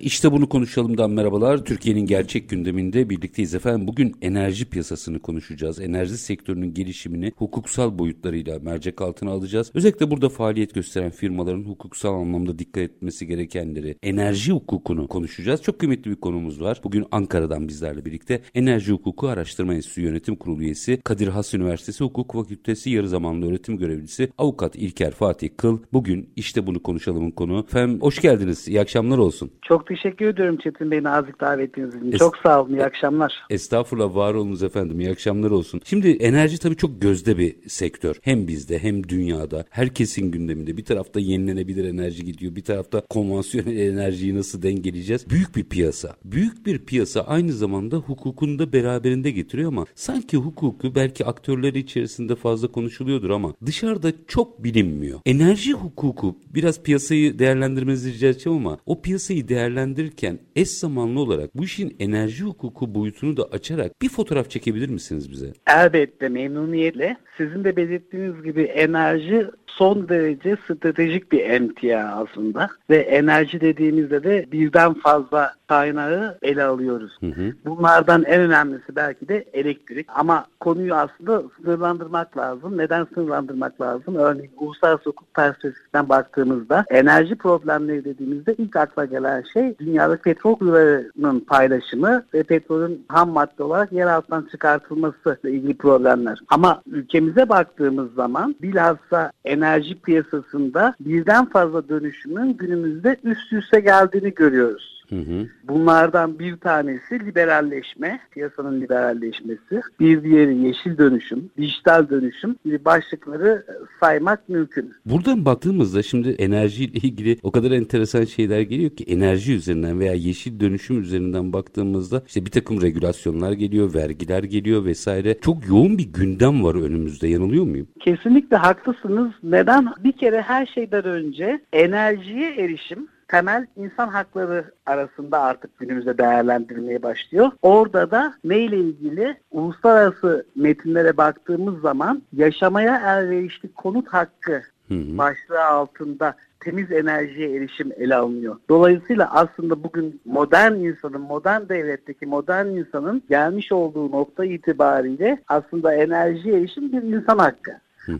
İşte bunu konuşalımdan merhabalar. Türkiye'nin gerçek gündeminde birlikteyiz efendim. Bugün enerji piyasasını konuşacağız. Enerji sektörünün gelişimini hukuksal boyutlarıyla mercek altına alacağız. Özellikle burada faaliyet gösteren firmaların hukuksal anlamda dikkat etmesi gerekenleri, enerji hukukunu konuşacağız. Çok kıymetli bir konumuz var. Bugün Ankara'dan bizlerle birlikte Enerji Hukuku Araştırma Enstitüsü Yönetim Kurulu üyesi, Kadir Has Üniversitesi Hukuk Fakültesi yarı zamanlı öğretim görevlisi Avukat İlker Fatih Kıl. Bugün işte bunu konuşalımın konu. Efendim hoş geldiniz. İyi akşamlar olsun. Çok teşekkür ediyorum Çetin Bey nazik davetiniz için. Es- Çok sağ olun. İyi akşamlar. Estağfurullah var olunuz efendim. İyi akşamlar olsun. Şimdi enerji tabii çok gözde bir sektör. Hem bizde hem dünyada. Herkesin gündeminde. Bir tarafta yenilenebilir enerji gidiyor. Bir tarafta konvansiyonel enerjiyi nasıl dengeleyeceğiz? Büyük bir piyasa. Büyük bir piyasa aynı zamanda hukukunu da beraberinde getiriyor ama sanki hukuku belki aktörleri içerisinde fazla konuşuluyordur ama dışarıda çok bilinmiyor. Enerji hukuku biraz piyasayı değerlendirmenizi rica edeceğim ama o piyasayı değerlendirirken eş zamanlı olarak bu işin enerji hukuku boyutunu da açarak bir fotoğraf çekebilir misiniz bize? Elbette memnuniyetle. Sizin de belirttiğiniz gibi enerji son derece stratejik bir emtia aslında ve enerji dediğimizde de birden fazla kaynağı ele alıyoruz. Hı hı. Bunlardan en önemlisi belki de elektrik ama konuyu aslında sınırlandırmak lazım. Neden sınırlandırmak lazım? Örneğin uluslararası hukuk perspektifinden baktığımızda enerji problemleri dediğimizde ilk akla gelen şey dünyadaki petrol kuyularının paylaşımı ve petrolün ham madde olarak yer altından çıkartılması ile ilgili problemler. Ama ülkemize baktığımız zaman bilhassa enerji piyasasında birden fazla dönüşümün günümüzde üst üste geldiğini görüyoruz. Hı hı. Bunlardan bir tanesi liberalleşme, piyasanın liberalleşmesi. Bir diğeri yeşil dönüşüm, dijital dönüşüm gibi başlıkları saymak mümkün. Buradan baktığımızda şimdi enerjiyle ilgili o kadar enteresan şeyler geliyor ki enerji üzerinden veya yeşil dönüşüm üzerinden baktığımızda işte bir takım regülasyonlar geliyor, vergiler geliyor vesaire. Çok yoğun bir gündem var önümüzde. Yanılıyor muyum? Kesinlikle haklısınız. Neden? Bir kere her şeyden önce enerjiye erişim temel insan hakları arasında artık günümüzde değerlendirilmeye başlıyor. Orada da neyle ilgili uluslararası metinlere baktığımız zaman yaşamaya elverişli konut hakkı hı hı. başlığı altında temiz enerjiye erişim ele alınıyor. Dolayısıyla aslında bugün modern insanın, modern devletteki modern insanın gelmiş olduğu nokta itibariyle aslında enerjiye erişim bir insan hakkı.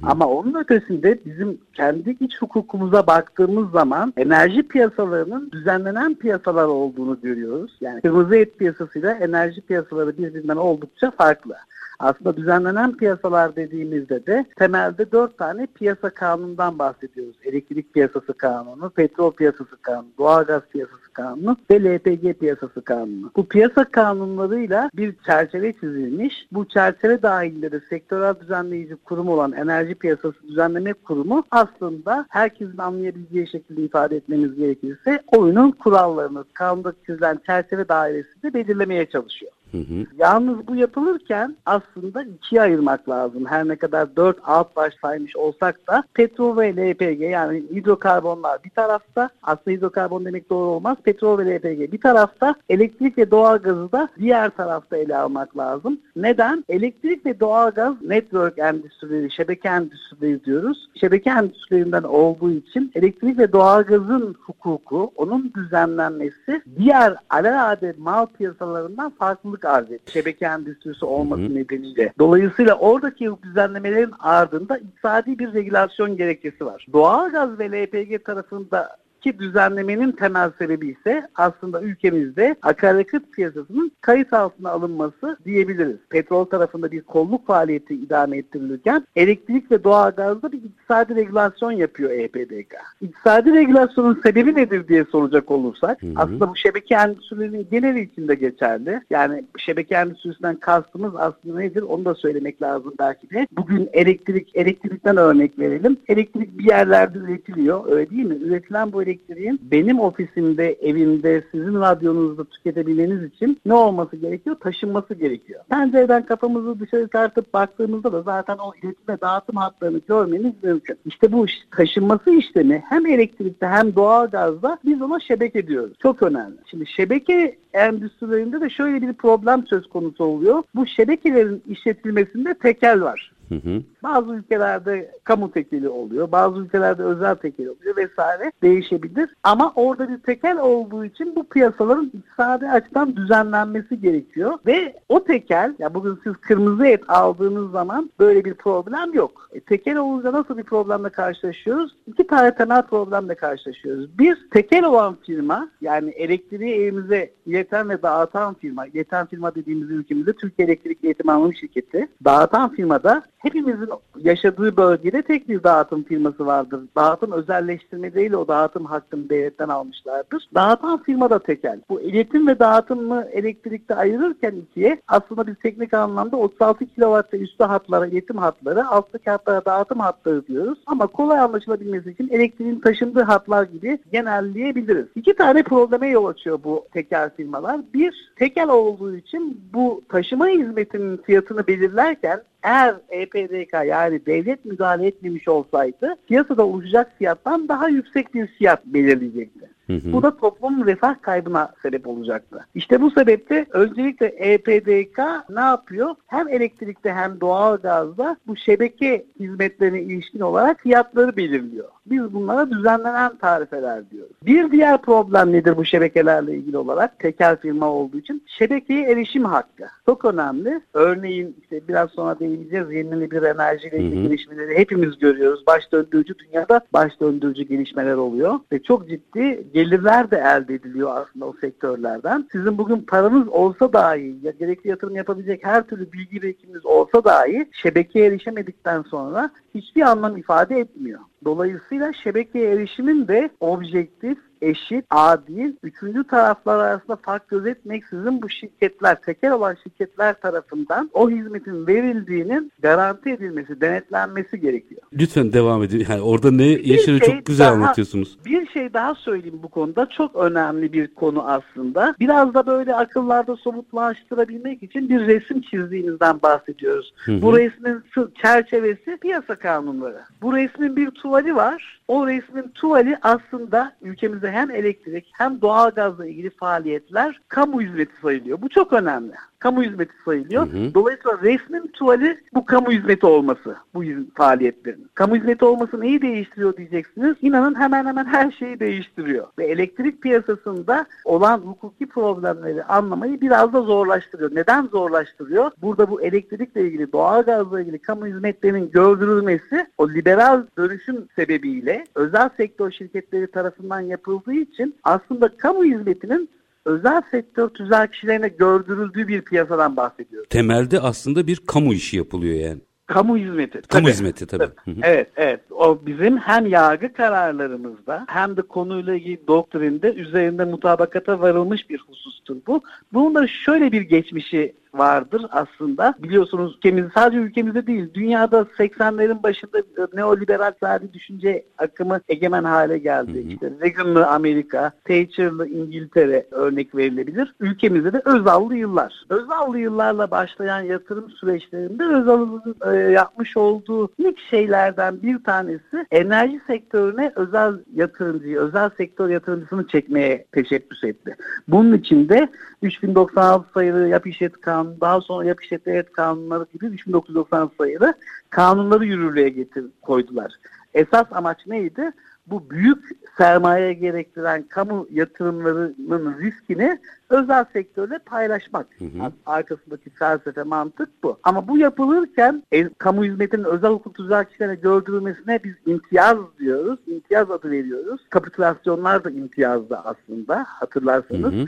Ama onun ötesinde bizim kendi iç hukukumuza baktığımız zaman enerji piyasalarının düzenlenen piyasalar olduğunu görüyoruz. Yani kırmızı et piyasasıyla enerji piyasaları birbirinden oldukça farklı. Aslında düzenlenen piyasalar dediğimizde de temelde dört tane piyasa kanunundan bahsediyoruz. Elektrik piyasası kanunu, petrol piyasası kanunu, doğalgaz piyasası kanunu ve LPG piyasası kanunu. Bu piyasa kanunlarıyla bir çerçeve çizilmiş. Bu çerçeve dahilinde sektörel düzenleyici kurum olan Enerji Piyasası Düzenleme Kurumu aslında herkesin anlayabileceği şekilde ifade etmemiz gerekirse oyunun kurallarını kanunda çizilen çerçeve dairesinde belirlemeye çalışıyor. Hı hı. Yalnız bu yapılırken aslında ikiye ayırmak lazım. Her ne kadar dört alt baş saymış olsak da petrol ve LPG yani hidrokarbonlar bir tarafta aslında hidrokarbon demek doğru olmaz. Petrol ve LPG bir tarafta elektrik ve doğalgazı da diğer tarafta ele almak lazım. Neden? Elektrik ve doğalgaz network endüstrileri, şebeke endüstrileri diyoruz. Şebeke endüstrilerinden olduğu için elektrik ve doğalgazın hukuku, onun düzenlenmesi diğer alelade mal piyasalarından farklılık arz etti. Şebeke endüstrisi olması Hı-hı. nedeniyle. Dolayısıyla oradaki düzenlemelerin ardında iktisadi bir regülasyon gerekçesi var. Doğalgaz ve LPG tarafında ki düzenlemenin temel sebebi ise aslında ülkemizde akaryakıt piyasasının kayıt altına alınması diyebiliriz. Petrol tarafında bir kolluk faaliyeti idame ettirilirken elektrik ve doğalgazda bir iktisadi regülasyon yapıyor EPDK. İktisadi regülasyonun sebebi nedir diye soracak olursak hı hı. aslında bu şebeke endüstrilerinin geneli içinde geçerli. Yani şebeke endüstrisinden kastımız aslında nedir onu da söylemek lazım belki de. Bugün elektrik, elektrikten örnek verelim. Elektrik bir yerlerde üretiliyor öyle değil mi? Üretilen bu elektrik elektriğin benim ofisimde, evimde, sizin radyonuzda tüketebilmeniz için ne olması gerekiyor? Taşınması gerekiyor. Pencereden kafamızı dışarı tartıp baktığımızda da zaten o iletim ve dağıtım hatlarını görmeniz mümkün. İşte bu taşınması işlemi hem elektrikte hem doğalgazda biz ona şebeke diyoruz. Çok önemli. Şimdi şebeke endüstrilerinde de şöyle bir problem söz konusu oluyor. Bu şebekelerin işletilmesinde tekel var. Hı hı. Bazı ülkelerde kamu tekeli oluyor, bazı ülkelerde özel tekeli oluyor vesaire değişebilir. Ama orada bir tekel olduğu için bu piyasaların iktisadi açıdan düzenlenmesi gerekiyor. Ve o tekel, ya bugün siz kırmızı et aldığınız zaman böyle bir problem yok. E, tekel olunca nasıl bir problemle karşılaşıyoruz? İki tane temel problemle karşılaşıyoruz. Bir, tekel olan firma, yani elektriği evimize ileten ve dağıtan firma, ileten firma dediğimiz ülkemizde Türkiye Elektrik Eğitim Anonim Şirketi, dağıtan firmada hepimizin yaşadığı bölgede tek bir dağıtım firması vardır. Dağıtım özelleştirme değil o dağıtım hakkını devletten almışlardır. Dağıtan firma da tekel. Bu iletim ve dağıtımı elektrikte ayırırken ikiye aslında biz teknik anlamda 36 kW üstü hatlara iletim hatları, alttaki hatlara dağıtım hatları diyoruz. Ama kolay anlaşılabilmesi için elektriğin taşındığı hatlar gibi genelleyebiliriz. İki tane probleme yol açıyor bu tekel firmalar. Bir, tekel olduğu için bu taşıma hizmetinin fiyatını belirlerken eğer EPDK yani devlet müdahale etmemiş olsaydı piyasada oluşacak fiyattan daha yüksek bir fiyat belirleyecekti. Hı hı. Bu da toplumun refah kaybına sebep olacaktı. İşte bu sebeple öncelikle EPDK ne yapıyor? Hem elektrikte hem doğal gazda bu şebeke hizmetlerine ilişkin olarak fiyatları belirliyor. Biz bunlara düzenlenen tarifeler diyoruz. Bir diğer problem nedir bu şebekelerle ilgili olarak? Tekel firma olduğu için şebekeye erişim hakkı. Çok önemli. Örneğin işte biraz sonra değineceğiz yenilenebilir enerjiyle ilgili gelişmeleri hepimiz görüyoruz. Baş döndürücü dünyada baş döndürücü gelişmeler oluyor ve çok ciddi gelirler de elde ediliyor aslında o sektörlerden. Sizin bugün paranız olsa dahi ya gerekli yatırım yapabilecek her türlü bilgi birikiminiz olsa dahi şebekeye erişemedikten sonra hiçbir anlam ifade etmiyor. Dolayısıyla şebekeye erişimin de objektif, eşit, adil, üçüncü taraflar arasında fark gözetmeksizin bu şirketler, tekel olan şirketler tarafından o hizmetin verildiğinin garanti edilmesi, denetlenmesi gerekiyor. Lütfen devam edin. Yani orada ne yaşını şey çok güzel daha, anlatıyorsunuz. Bir şey daha söyleyeyim bu konuda. Çok önemli bir konu aslında. Biraz da böyle akıllarda somutlaştırabilmek için bir resim çizdiğimizden bahsediyoruz. Hı hı. Bu resmin çerçevesi piyasa kanunları. Bu resmin bir tuvali var. O resmin tuvali aslında ülkemizde hem elektrik hem doğalgazla ilgili faaliyetler kamu hizmeti sayılıyor. Bu çok önemli kamu hizmeti sayılıyor. Hı hı. Dolayısıyla resmin tuvali bu kamu hizmeti olması bu faaliyetlerin. Kamu hizmeti olması neyi değiştiriyor diyeceksiniz. İnanın hemen hemen her şeyi değiştiriyor. Ve elektrik piyasasında olan hukuki problemleri anlamayı biraz da zorlaştırıyor. Neden zorlaştırıyor? Burada bu elektrikle ilgili, doğalgazla ilgili kamu hizmetlerinin gördürülmesi o liberal dönüşüm sebebiyle özel sektör şirketleri tarafından yapıldığı için aslında kamu hizmetinin özel sektör tüzel kişilerine gördürüldüğü bir piyasadan bahsediyoruz. Temelde aslında bir kamu işi yapılıyor yani. Kamu hizmeti. Kamu tabii. hizmeti tabii. Evet, evet. O bizim hem yargı kararlarımızda hem de konuyla ilgili doktrinde üzerinde mutabakata varılmış bir husustur bu. Bunun da şöyle bir geçmişi vardır aslında. Biliyorsunuz ülkemiz sadece ülkemizde değil dünyada 80'lerin başında neoliberal sadi düşünce akımı egemen hale geldi. Hı hı. İşte Reagan'lı Amerika, Thatcher'lı İngiltere örnek verilebilir. Ülkemizde de Özallı yıllar. Özallı yıllarla başlayan yatırım süreçlerinde Özallı'nın e, yapmış olduğu ilk şeylerden bir tanesi enerji sektörüne özel yatırımcıyı, özel sektör yatırımcısını çekmeye teşebbüs etti. Bunun için de 3096 sayılı yap işlet kanunu, daha sonra yap işlet devlet kanunları gibi 3996 sayılı kanunları yürürlüğe getir koydular. Esas amaç neydi? Bu büyük sermaye gerektiren kamu yatırımlarının riskini özel sektörle paylaşmak. Hı hı. Arkasındaki felsefe mantık bu. Ama bu yapılırken e, kamu hizmetinin özel hukuk kişilere gördürülmesine biz imtiyaz diyoruz. İmtiyaz adı veriyoruz. Kapitülasyonlar da imtiyazda aslında hatırlarsanız. Hı hı.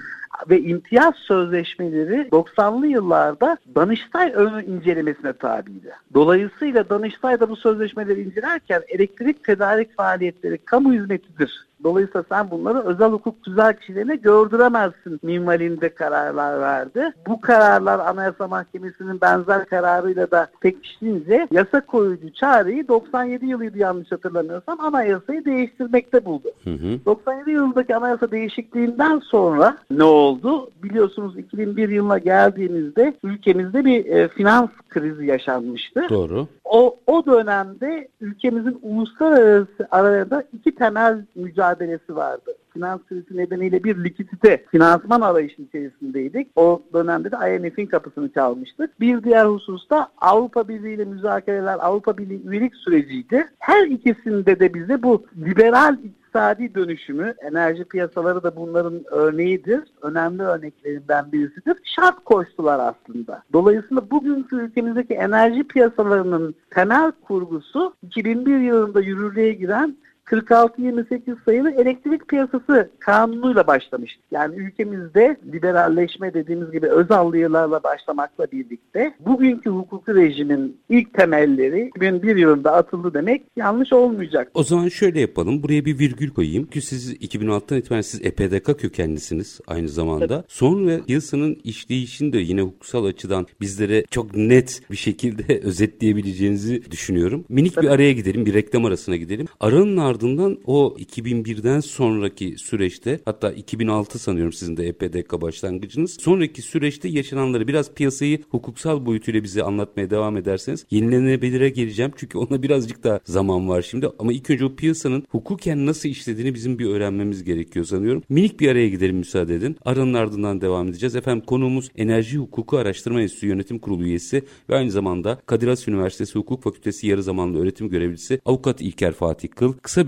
Ve imtiyaz sözleşmeleri 90'lı yıllarda Danıştay ön incelemesine tabiydi. Dolayısıyla Danıştay da bu sözleşmeleri incelerken elektrik tedarik faaliyetleri kamu hizmetidir Dolayısıyla sen bunları özel hukuk tüzel kişilerine gördüremezsin minvalinde kararlar verdi. Bu kararlar Anayasa Mahkemesi'nin benzer kararıyla da pekiştiğince yasa koyucu çareyi 97 yılıydı yanlış hatırlamıyorsam anayasayı değiştirmekte buldu. Hı hı. 97 yılındaki anayasa değişikliğinden sonra ne oldu? Biliyorsunuz 2001 yılına geldiğimizde ülkemizde bir e, finans krizi yaşanmıştı. Doğru. O, o dönemde ülkemizin uluslararası arada iki temel mücadelesi vardı finans krizi nedeniyle bir likidite, finansman arayışı içerisindeydik. O dönemde de IMF'in kapısını çalmıştık. Bir diğer hususta Avrupa Birliği ile müzakereler, Avrupa Birliği üyelik süreciydi. Her ikisinde de bize bu liberal iktisadi dönüşümü, enerji piyasaları da bunların örneğidir. Önemli örneklerinden birisidir. Şart koştular aslında. Dolayısıyla bugünkü ülkemizdeki enerji piyasalarının temel kurgusu 2001 yılında yürürlüğe giren 46-28 sayılı elektrik piyasası kanunuyla başlamıştı. Yani ülkemizde liberalleşme dediğimiz gibi özallıyılarla başlamakla birlikte bugünkü hukuki rejimin ilk temelleri 2001 yılında atıldı demek yanlış olmayacak. O zaman şöyle yapalım. Buraya bir virgül koyayım. Ki siz 2006'dan itibaren siz EPDK kökenlisiniz aynı zamanda. Evet. Sonra piyasanın işleyişini de yine hukuksal açıdan bizlere çok net bir şekilde özetleyebileceğinizi düşünüyorum. Minik Tabii. bir araya gidelim. Bir reklam arasına gidelim. Aranın ardından ardından o 2001'den sonraki süreçte hatta 2006 sanıyorum sizin de EPDK başlangıcınız. Sonraki süreçte yaşananları biraz piyasayı hukuksal boyutuyla bize anlatmaya devam ederseniz yenilenebilire geleceğim. Çünkü ona birazcık da zaman var şimdi. Ama ilk önce o piyasanın hukuken nasıl işlediğini bizim bir öğrenmemiz gerekiyor sanıyorum. Minik bir araya gidelim müsaade edin. Aranın ardından devam edeceğiz. Efendim konuğumuz Enerji Hukuku Araştırma Enstitüsü Yönetim Kurulu üyesi ve aynı zamanda Kadir Has Üniversitesi Hukuk Fakültesi yarı zamanlı öğretim görevlisi Avukat İlker Fatih Kıl. Kısa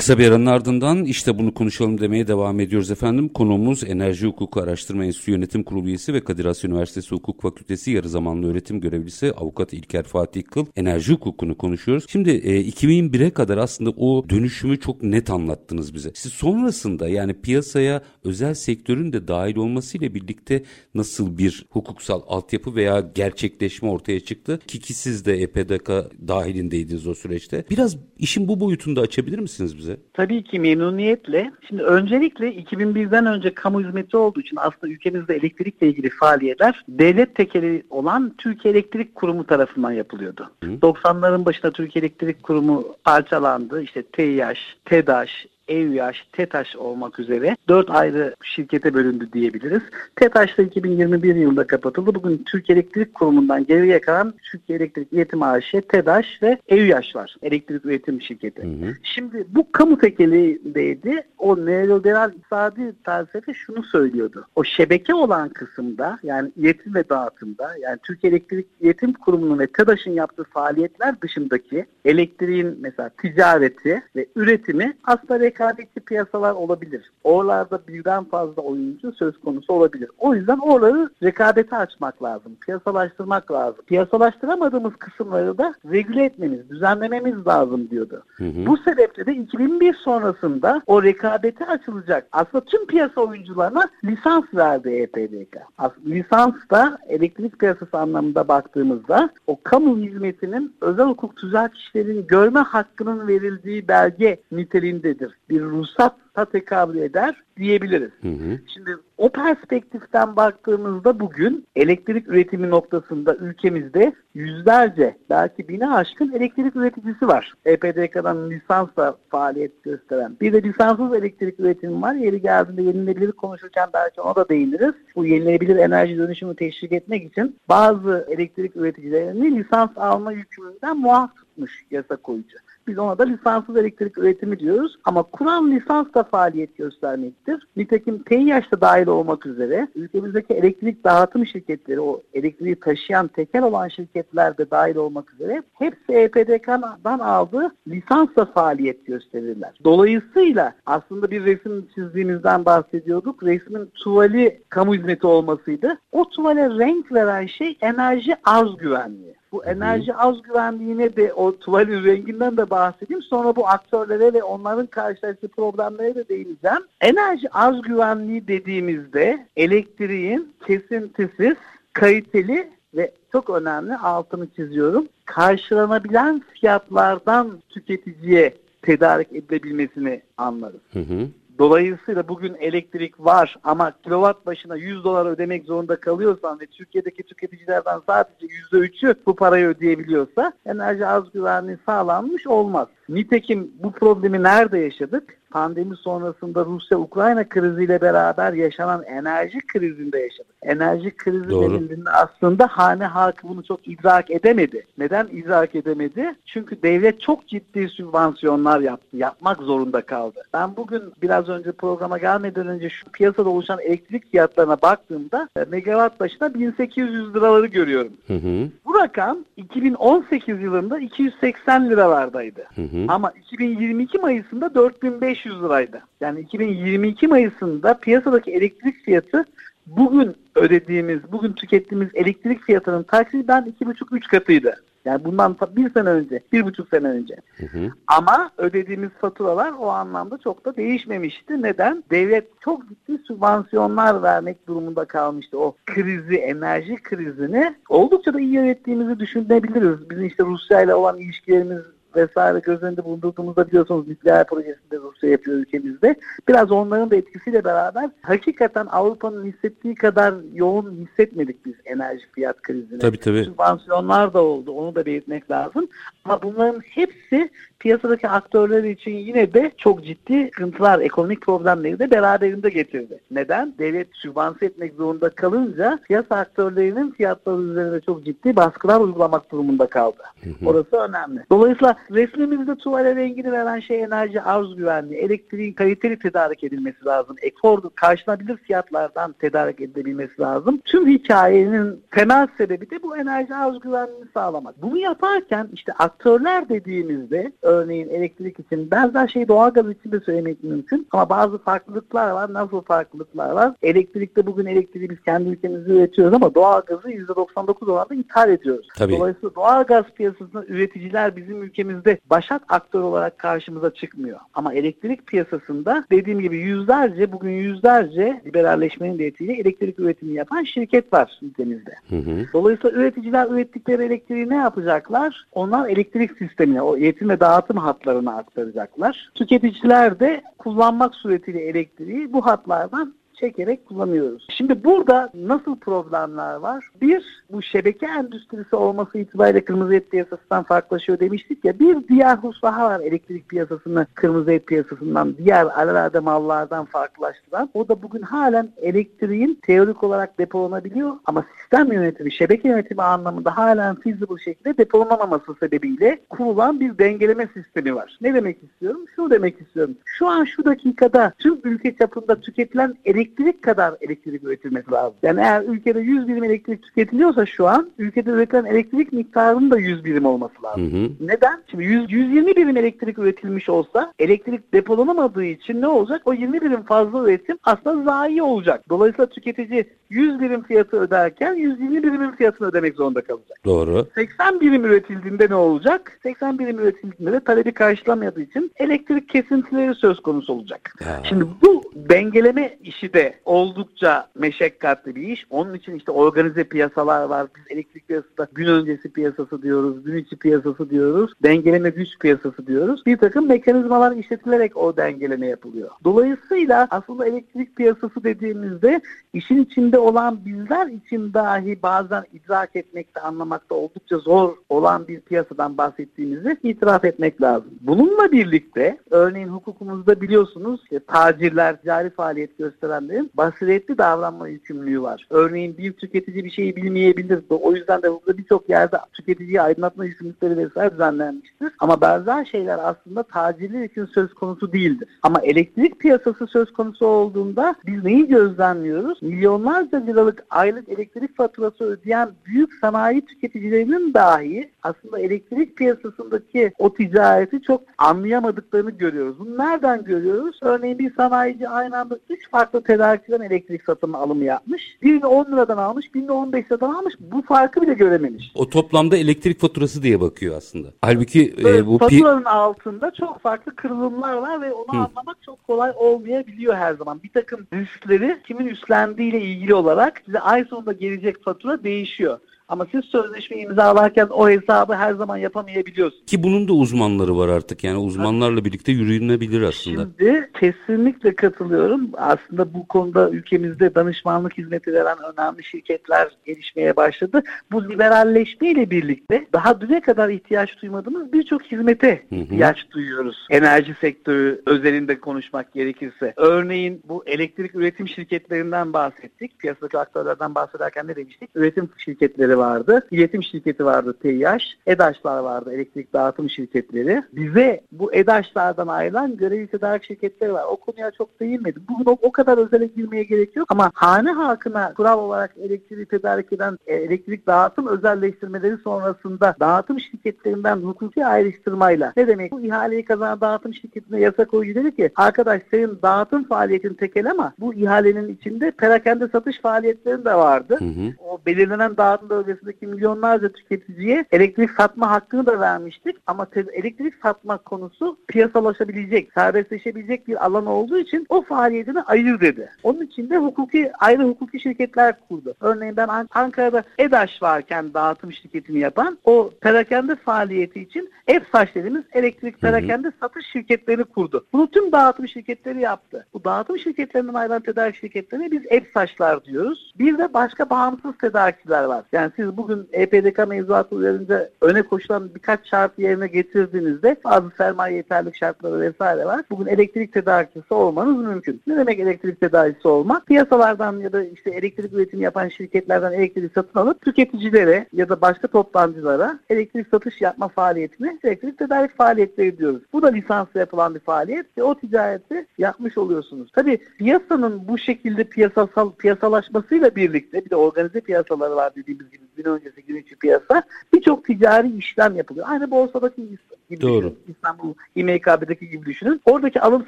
Kısa bir aranın ardından işte bunu konuşalım demeye devam ediyoruz efendim. Konuğumuz Enerji Hukuku Araştırma Enstitüsü Yönetim Kurulu üyesi ve Kadir Has Üniversitesi Hukuk Fakültesi yarı zamanlı öğretim görevlisi avukat İlker Fatih Kıl. Enerji hukukunu konuşuyoruz. Şimdi e, 2001'e kadar aslında o dönüşümü çok net anlattınız bize. Siz sonrasında yani piyasaya özel sektörün de dahil olmasıyla birlikte nasıl bir hukuksal altyapı veya gerçekleşme ortaya çıktı? Ki, ki siz de EPDK dahilindeydiniz o süreçte. Biraz işin bu boyutunu da açabilir misiniz bize? Tabii ki memnuniyetle. Şimdi öncelikle 2001'den önce kamu hizmeti olduğu için aslında ülkemizde elektrikle ilgili faaliyetler devlet tekeli olan Türkiye Elektrik Kurumu tarafından yapılıyordu. Hı. 90'ların başında Türkiye Elektrik Kurumu parçalandı. İşte TİH, TEDAŞ, EÜYAŞ, TETAŞ olmak üzere dört ayrı şirkete bölündü diyebiliriz. TETAŞ da 2021 yılında kapatıldı. Bugün Türkiye Elektrik Kurumu'ndan geriye kalan Türkiye Elektrik Üretim AŞ, TEDAŞ ve EÜYAŞ var. Elektrik üretim şirketi. Hı hı. Şimdi bu kamu tekelindeydi. O neoliberal iktisadi felsefe şunu söylüyordu. O şebeke olan kısımda yani iletim ve dağıtımda yani Türkiye Elektrik İletim Kurumu'nun ve TEDAŞ'ın yaptığı faaliyetler dışındaki elektriğin mesela ticareti ve üretimi aslında rekabetçi piyasalar olabilir. Oralarda birden fazla oyuncu söz konusu olabilir. O yüzden oraları rekabete açmak lazım. Piyasalaştırmak lazım. Piyasalaştıramadığımız kısımları da regüle etmemiz, düzenlememiz lazım diyordu. Hı hı. Bu sebeple de 2001 sonrasında o rekabete açılacak aslında tüm piyasa oyuncularına lisans verdi EPDK. Aslında lisans da elektrik piyasası anlamında baktığımızda o kamu hizmetinin özel hukuk tüzel kişilerin görme hakkının verildiği belge niteliğindedir bir ruhsata tekabül eder diyebiliriz. Hı hı. Şimdi o perspektiften baktığımızda bugün elektrik üretimi noktasında ülkemizde yüzlerce belki bine aşkın elektrik üreticisi var. EPDK'dan lisansla faaliyet gösteren. Bir de lisanssız elektrik üretimi var. Yeri geldiğinde yenilebilir konuşurken belki ona da değiniriz. Bu yenilebilir enerji dönüşümü teşvik etmek için bazı elektrik üreticilerini lisans alma yükümlülüğünden muaf tutmuş yasa koyucu. Biz ona da lisanssız elektrik üretimi diyoruz. Ama kuran lisans da faaliyet göstermektir. Nitekim TİH'de dahil olmak üzere ülkemizdeki elektrik dağıtım şirketleri, o elektriği taşıyan tekel olan şirketler de dahil olmak üzere hepsi EPDK'dan aldığı lisansla faaliyet gösterirler. Dolayısıyla aslında bir resim çizdiğimizden bahsediyorduk. Resmin tuvali kamu hizmeti olmasıydı. O tuvale renk veren şey enerji arz güvenliği. Bu enerji az güvenliğine de o tuvalin renginden de bahsedeyim. Sonra bu aktörlere ve onların karşılaştığı problemlere de değineceğim. Enerji az güvenliği dediğimizde elektriğin kesintisiz, kaliteli ve çok önemli altını çiziyorum. Karşılanabilen fiyatlardan tüketiciye tedarik edilebilmesini anlarız. Hı hı. Dolayısıyla bugün elektrik var ama kilowatt başına 100 dolar ödemek zorunda kalıyorsan ve Türkiye'deki tüketicilerden sadece %3'ü bu parayı ödeyebiliyorsa enerji az güvenliği sağlanmış olmaz. Nitekim bu problemi nerede yaşadık? Pandemi sonrasında Rusya-Ukrayna kriziyle beraber yaşanan enerji krizinde yaşadık. Enerji krizi nedeniyle aslında hane halkı bunu çok idrak edemedi. Neden idrak edemedi? Çünkü devlet çok ciddi sübvansiyonlar yaptı. Yapmak zorunda kaldı. Ben bugün biraz önce programa gelmeden önce şu piyasada oluşan elektrik fiyatlarına baktığımda e, megawatt başına 1800 liraları görüyorum. Hı hı. Bu rakam 2018 yılında 280 liralardaydı. Hı hı. Ama 2022 Mayıs'ında 4500 liraydı. Yani 2022 Mayıs'ında piyasadaki elektrik fiyatı bugün ödediğimiz, bugün tükettiğimiz elektrik fiyatının taksiben 2,5-3 katıydı. Yani bundan bir sene önce, bir buçuk sene önce. Hı hı. Ama ödediğimiz faturalar o anlamda çok da değişmemişti. Neden? Devlet çok ciddi sübvansiyonlar vermek durumunda kalmıştı. O krizi, enerji krizini oldukça da iyi yönettiğimizi düşünebiliriz. Bizim işte Rusya ile olan ilişkilerimiz vesaire göz önünde bulundurduğumuzda biliyorsunuz nükleer projesinde Rusya yapıyor ülkemizde. Biraz onların da etkisiyle beraber hakikaten Avrupa'nın hissettiği kadar yoğun hissetmedik biz enerji fiyat krizini. Tabii tabii. Sübvansiyonlar da oldu. Onu da belirtmek lazım. Ama bunların hepsi piyasadaki aktörler için yine de çok ciddi sıkıntılar, ekonomik problemleri de beraberinde getirdi. Neden? Devlet sübvanse etmek zorunda kalınca piyasa aktörlerinin fiyatları üzerinde çok ciddi baskılar uygulamak durumunda kaldı. Hı hı. Orası önemli. Dolayısıyla resmimizde tuvale rengini veren şey enerji arz güvenliği, elektriğin kaliteli tedarik edilmesi lazım. Ekfor karşılanabilir fiyatlardan tedarik edilebilmesi lazım. Tüm hikayenin temel sebebi de bu enerji arz güvenliğini sağlamak. Bunu yaparken işte aktörler dediğimizde örneğin elektrik için benzer şeyi doğalgaz için de söylemek mümkün ama bazı farklılıklar var. Nasıl farklılıklar var? Elektrikte bugün elektriği biz kendi ülkemizde üretiyoruz ama doğalgazı %99 oranda ithal ediyoruz. Tabii. Dolayısıyla doğalgaz piyasasında üreticiler bizim ülkemizde başat aktör olarak karşımıza çıkmıyor. Ama elektrik piyasasında dediğim gibi yüzlerce bugün yüzlerce liberalleşmenin de elektrik üretimi yapan şirket var ülkemizde. Hı hı. Dolayısıyla üreticiler ürettikleri elektriği ne yapacaklar? Onlar elektrik sistemine, o üretim ve dağıtım dağıtım hatlarına aktaracaklar. Tüketiciler de kullanmak suretiyle elektriği bu hatlardan çekerek kullanıyoruz. Şimdi burada nasıl problemler var? Bir, bu şebeke endüstrisi olması itibariyle kırmızı et piyasasından farklılaşıyor demiştik ya. Bir diğer husus var elektrik piyasasını kırmızı et piyasasından, diğer alelade mallardan farklılaştıran. O da bugün halen elektriğin teorik olarak depolanabiliyor ama sistem yönetimi, şebeke yönetimi anlamında halen feasible şekilde depolanamaması sebebiyle kurulan bir dengeleme sistemi var. Ne demek istiyorum? Şunu demek istiyorum. Şu an şu dakikada tüm ülke çapında tüketilen elektrik elektrik kadar elektrik üretilmesi lazım. Yani eğer ülkede 100 birim elektrik tüketiliyorsa şu an ülkede üretilen elektrik miktarının da 100 birim olması lazım. Hı hı. Neden? Şimdi 100, 120 birim elektrik üretilmiş olsa elektrik depolanamadığı için ne olacak? O 20 birim fazla üretim aslında zayi olacak. Dolayısıyla tüketici 100 birim fiyatı öderken 120 birimin fiyatını ödemek zorunda kalacak. Doğru. 80 birim üretildiğinde ne olacak? 80 birim üretildiğinde de talebi karşılamadığı için elektrik kesintileri söz konusu olacak. Ya. Şimdi bu dengeleme işi de oldukça meşakkatli bir iş. Onun için işte organize piyasalar var. Biz elektrik piyasasında gün öncesi piyasası diyoruz, gün içi piyasası diyoruz, dengeleme güç piyasası diyoruz. Bir takım mekanizmalar işletilerek o dengeleme yapılıyor. Dolayısıyla aslında elektrik piyasası dediğimizde işin içinde olan bizler için dahi bazen idrak etmekte, anlamakta oldukça zor olan bir piyasadan bahsettiğimizi itiraf etmek lazım. Bununla birlikte örneğin hukukumuzda biliyorsunuz tacirler, cari faaliyet gösteren işverenlerin basiretli davranma yükümlülüğü var. Örneğin bir tüketici bir şeyi bilmeyebilir. O yüzden de burada birçok yerde tüketiciyi aydınlatma yükümlülükleri vesaire düzenlenmiştir. Ama benzer şeyler aslında tacirler için söz konusu değildir. Ama elektrik piyasası söz konusu olduğunda biz neyi gözlemliyoruz? Milyonlarca liralık aylık elektrik faturası ödeyen büyük sanayi tüketicilerinin dahi aslında elektrik piyasasındaki o ticareti çok anlayamadıklarını görüyoruz. Bunu nereden görüyoruz? Örneğin bir sanayici aynı anda 3 farklı tedarikçiden elektrik satın alımı yapmış. Birini 10 liradan almış, birini 15 liradan almış. Bu farkı bile görememiş. O toplamda elektrik faturası diye bakıyor aslında. Halbuki e, bu faturanın altında çok farklı kırılımlar var ve onu Hı. anlamak çok kolay olmayabiliyor her zaman. Bir takım riskleri kimin üstlendiğiyle ilgili olarak size ay sonunda gelecek fatura değişiyor. Ama siz sözleşme imzalarken o hesabı her zaman yapamayabiliyorsunuz. Ki bunun da uzmanları var artık. Yani uzmanlarla birlikte yürünebilir aslında. Şimdi kesinlikle katılıyorum. Aslında bu konuda ülkemizde danışmanlık hizmeti veren önemli şirketler gelişmeye başladı. Bu liberalleşmeyle birlikte daha düne kadar ihtiyaç duymadığımız birçok hizmete hı hı. ihtiyaç duyuyoruz. Enerji sektörü özelinde konuşmak gerekirse. Örneğin bu elektrik üretim şirketlerinden bahsettik. Piyasadaki aktörlerden bahsederken ne demiştik? Üretim şirketleri vardı. İletim şirketi vardı TİH. EDAŞ'lar vardı elektrik dağıtım şirketleri. Bize bu EDAŞ'lardan ayrılan görevli tedarik şirketleri var. O konuya çok değinmedim. Bugün o, o kadar özele girmeye gerek yok ama hane halkına kural olarak elektriği tedarik eden e, elektrik dağıtım özelleştirmeleri sonrasında dağıtım şirketlerinden hukuki ayrıştırmayla ne demek? Bu ihaleyi kazanan dağıtım şirketine yasa koyucu dedi ki arkadaş senin dağıtım faaliyetin tekel ama bu ihalenin içinde perakende satış faaliyetlerin de vardı. Hı hı. O belirlenen dağıtım bölgesindeki milyonlarca tüketiciye elektrik satma hakkını da vermiştik. Ama elektrik satma konusu piyasalaşabilecek, serbestleşebilecek bir alan olduğu için o faaliyetini ayır dedi. Onun için de hukuki ayrı hukuki şirketler kurdu. Örneğin ben Ankara'da EDAŞ varken dağıtım şirketini yapan o perakende faaliyeti için EFSAŞ dediğimiz elektrik perakende satış şirketlerini kurdu. Bunu tüm dağıtım şirketleri yaptı. Bu dağıtım şirketlerinden ayrılan tedarik şirketlerine biz EFSAŞ'lar diyoruz. Bir de başka bağımsız tedarikçiler var. Yani siz bugün EPDK mevzuatı üzerinde öne koşulan birkaç şart yerine getirdiğinizde bazı sermaye yeterlik şartları vesaire var. Bugün elektrik tedarikçisi olmanız mümkün. Ne demek elektrik tedarikçisi olmak? Piyasalardan ya da işte elektrik üretimi yapan şirketlerden elektrik satın alıp tüketicilere ya da başka toptancılara elektrik satış yapma faaliyetini elektrik tedarik faaliyetleri diyoruz. Bu da lisansla yapılan bir faaliyet ve o ticareti yapmış oluyorsunuz. Tabii piyasanın bu şekilde piyasasal piyasalaşmasıyla birlikte bir de organize piyasaları var dediğimiz gibi gün öncesi gün içi piyasa birçok ticari işlem yapılıyor. Aynı borsadaki gibi Doğru. düşünün. İstanbul İMKB'deki gibi düşünün. Oradaki alım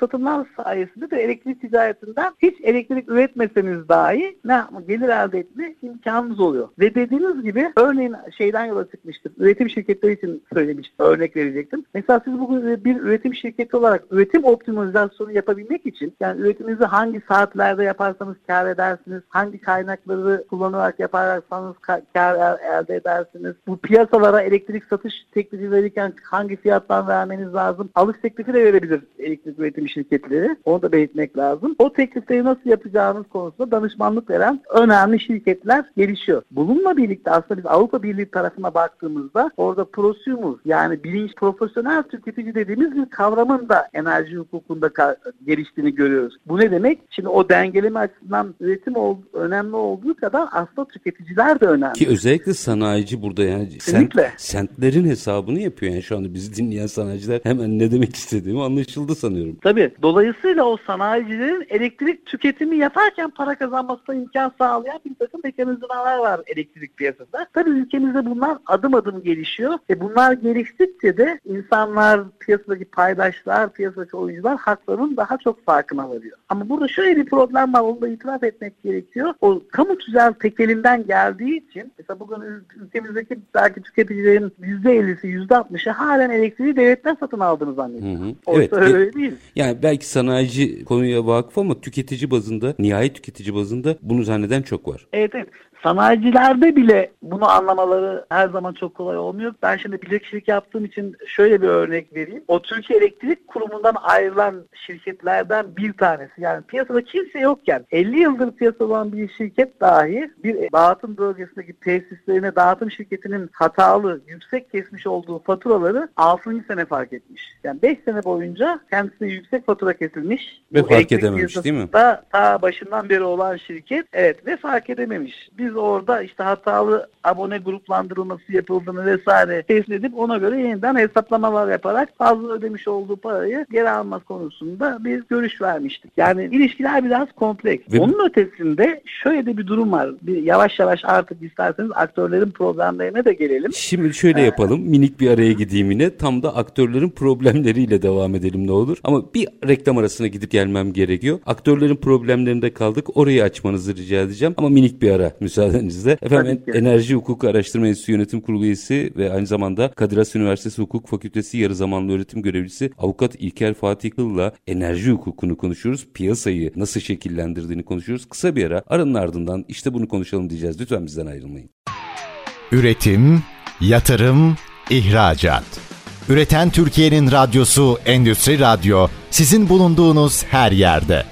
satımlar sayesinde de elektrik ticaretinden hiç elektrik üretmeseniz dahi ne yapma, gelir elde etme imkanınız oluyor. Ve dediğiniz gibi örneğin şeyden yola çıkmıştım. Üretim şirketleri için söylemiştim. Örnek verecektim. Mesela siz bugün bir üretim şirketi olarak üretim optimizasyonu yapabilmek için yani üretiminizi hangi saatlerde yaparsanız kar edersiniz, hangi kaynakları kullanarak yaparsanız kar elde edersiniz. Bu piyasalara elektrik satış teklifi verirken hangi fiyattan vermeniz lazım? Alış teklifi de verebilir elektrik üretim şirketleri. Onu da belirtmek lazım. O teklifleri nasıl yapacağınız konusunda danışmanlık veren önemli şirketler gelişiyor. Bununla birlikte aslında biz Avrupa Birliği tarafına baktığımızda orada prosumer yani bilinç profesyonel tüketici dediğimiz bir kavramın da enerji hukukunda geliştiğini görüyoruz. Bu ne demek? Şimdi o dengeleme açısından üretim ol, önemli olduğu kadar aslında tüketiciler de önemli. Ki özellikle sanayici burada yani sent, sentlerin hesabını yapıyor yani şu anda bizi dinleyen sanayiciler hemen ne demek istediğimi anlaşıldı sanıyorum. Tabii. Dolayısıyla o sanayicilerin elektrik tüketimi yaparken para kazanmasına imkan sağlayan bir takım mekanizmalar var elektrik piyasasında. Tabii ülkemizde bunlar adım adım gelişiyor. E bunlar geliştikçe de insanlar, piyasadaki paydaşlar, piyasadaki oyuncular haklarının daha çok farkına varıyor. Ama burada şöyle bir problem var. Onu da itiraf etmek gerekiyor. O kamu tüzel tekelinden geldiği için mesela bugün ülkemizdeki belki tüketicilerin %50'si %60'ı halen elektriği devletten satın aldığını zannediyor. Hı hı. Oysa evet, öyle değil. Yani belki sanayici konuya vakıf ama tüketici bazında, nihai tüketici bazında bunu zanneden çok var. Evet evet sanayicilerde bile bunu anlamaları her zaman çok kolay olmuyor. Ben şimdi bilirkişilik yaptığım için şöyle bir örnek vereyim. O Türkiye Elektrik Kurumu'ndan ayrılan şirketlerden bir tanesi. Yani piyasada kimse yokken 50 yıldır piyasada olan bir şirket dahi bir dağıtım bölgesindeki tesislerine dağıtım şirketinin hatalı, yüksek kesmiş olduğu faturaları 6. sene fark etmiş. Yani 5 sene boyunca kendisine yüksek fatura kesilmiş. Ve Bu fark edememiş değil mi? Da, ta başından beri olan şirket evet ve fark edememiş. Biz orada işte hatalı abone gruplandırılması yapıldığını vesaire tespit edip ona göre yeniden hesaplamalar yaparak fazla ödemiş olduğu parayı geri alma konusunda bir görüş vermiştik. Yani ilişkiler biraz kompleks. Ve... Onun ötesinde şöyle de bir durum var. Bir yavaş yavaş artık isterseniz aktörlerin problemlerine de gelelim. Şimdi şöyle ee, yapalım. Minik bir araya gideyim yine. Tam da aktörlerin problemleriyle devam edelim ne olur. Ama bir reklam arasına gidip gelmem gerekiyor. Aktörlerin problemlerinde kaldık. Orayı açmanızı rica edeceğim. Ama minik bir ara müsaadenizle. Efendim Enerji Hukuku Araştırma Enstitüsü Yönetim Kurulu üyesi ve aynı zamanda Kadir Has Üniversitesi Hukuk Fakültesi yarı zamanlı öğretim görevlisi Avukat İlker Fatih Kıl'la enerji hukukunu konuşuyoruz. Piyasayı nasıl şekillendirdiğini konuşuyoruz. Kısa bir ara aranın ardından işte bunu konuşalım diyeceğiz. Lütfen bizden ayrılmayın. Üretim, yatırım, ihracat. Üreten Türkiye'nin radyosu Endüstri Radyo sizin bulunduğunuz her yerde.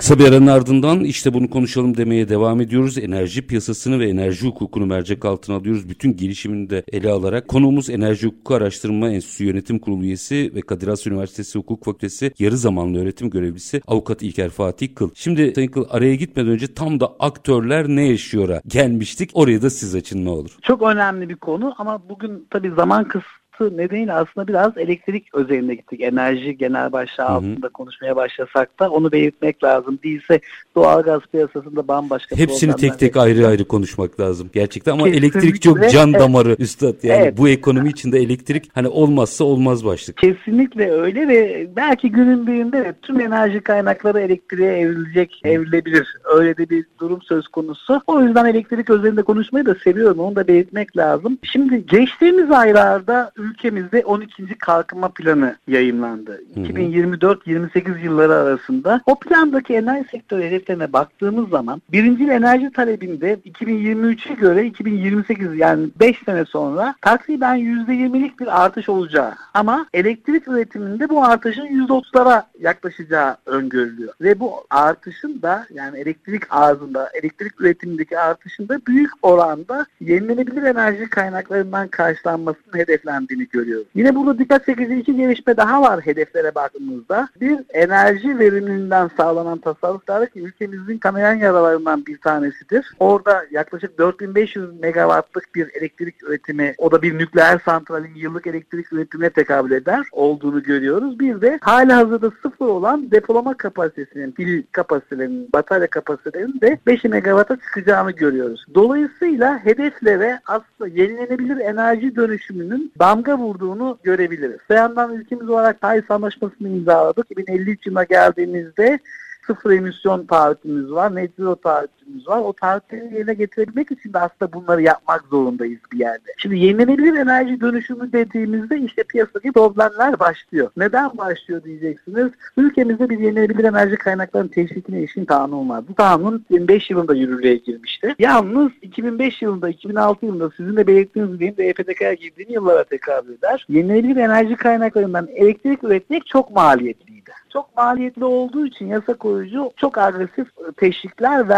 Kısa bir aranın ardından işte bunu konuşalım demeye devam ediyoruz. Enerji piyasasını ve enerji hukukunu mercek altına alıyoruz. Bütün gelişimini de ele alarak konuğumuz Enerji Hukuku Araştırma Enstitüsü Yönetim Kurulu üyesi ve Kadir Has Üniversitesi Hukuk Fakültesi yarı zamanlı öğretim görevlisi Avukat İlker Fatih Kıl. Şimdi Sayın Kıl araya gitmeden önce tam da aktörler ne yaşıyor'a gelmiştik. Orayı da siz açın ne olur. Çok önemli bir konu ama bugün tabii zaman kıs olması nedeniyle aslında biraz elektrik özelinde gittik. Enerji genel başlığı altında konuşmaya başlasak da onu belirtmek lazım. Değilse doğalgaz piyasasında bambaşka Hepsini tek tek ayrı ayrı konuşmak lazım gerçekten ama Kesinlikle. elektrik çok can damarı evet. üstad. Yani evet. bu ekonomi içinde elektrik hani olmazsa olmaz başlık. Kesinlikle öyle ve belki günün birinde tüm enerji kaynakları elektriğe evrilecek, evrilebilir. Öyle de bir durum söz konusu. O yüzden elektrik özelinde konuşmayı da seviyorum. Onu da belirtmek lazım. Şimdi geçtiğimiz aylarda ülkemizde 12. kalkınma planı yayınlandı. 2024-28 yılları arasında. O plandaki enerji sektörü hedeflerine baktığımız zaman birinci enerji talebinde 2023'e göre 2028 yani 5 sene sonra takriben %20'lik bir artış olacağı ama elektrik üretiminde bu artışın %30'lara yaklaşacağı öngörülüyor. Ve bu artışın da yani elektrik arzında, elektrik üretimindeki artışın da büyük oranda yenilenebilir enerji kaynaklarından karşılanmasının hedeflendiğini geldiğini görüyoruz. Yine burada dikkat çekici iki gelişme daha var hedeflere baktığımızda. Bir enerji verimliliğinden sağlanan tasarruflar ki ülkemizin kanayan yaralarından bir tanesidir. Orada yaklaşık 4500 megawattlık bir elektrik üretimi o da bir nükleer santralin yıllık elektrik üretimine tekabül eder olduğunu görüyoruz. Bir de hali hazırda sıfır olan depolama kapasitesinin, pil kapasitelerinin, batarya kapasitelerinin de 5 megawatta çıkacağını görüyoruz. Dolayısıyla hedeflere aslında yenilenebilir enerji dönüşümünün damga damga vurduğunu görebiliriz. Bir yandan ülkemiz olarak Paris Anlaşması'nı imzaladık. 2053 yılına geldiğimizde sıfır emisyon taahhütümüz var, net zero taahhütümüz var. O taahhütleri yerine getirebilmek için de aslında bunları yapmak zorundayız bir yerde. Şimdi yenilenebilir enerji dönüşümü dediğimizde işte piyasadaki problemler başlıyor. Neden başlıyor diyeceksiniz. Ülkemizde bir yenilenebilir enerji kaynaklarının teşvikine ilişkin kanun var. Bu kanun 2005 yılında yürürlüğe girmişti. Yalnız 2005 yılında, 2006 yılında sizin de belirttiğiniz gibi de EPTK'ya girdiğim yıllara tekabül eder. Yenilenebilir enerji kaynaklarından elektrik üretmek çok maliyetliydi. Çok maliyetli olduğu için yasa koyucu çok agresif teşvikler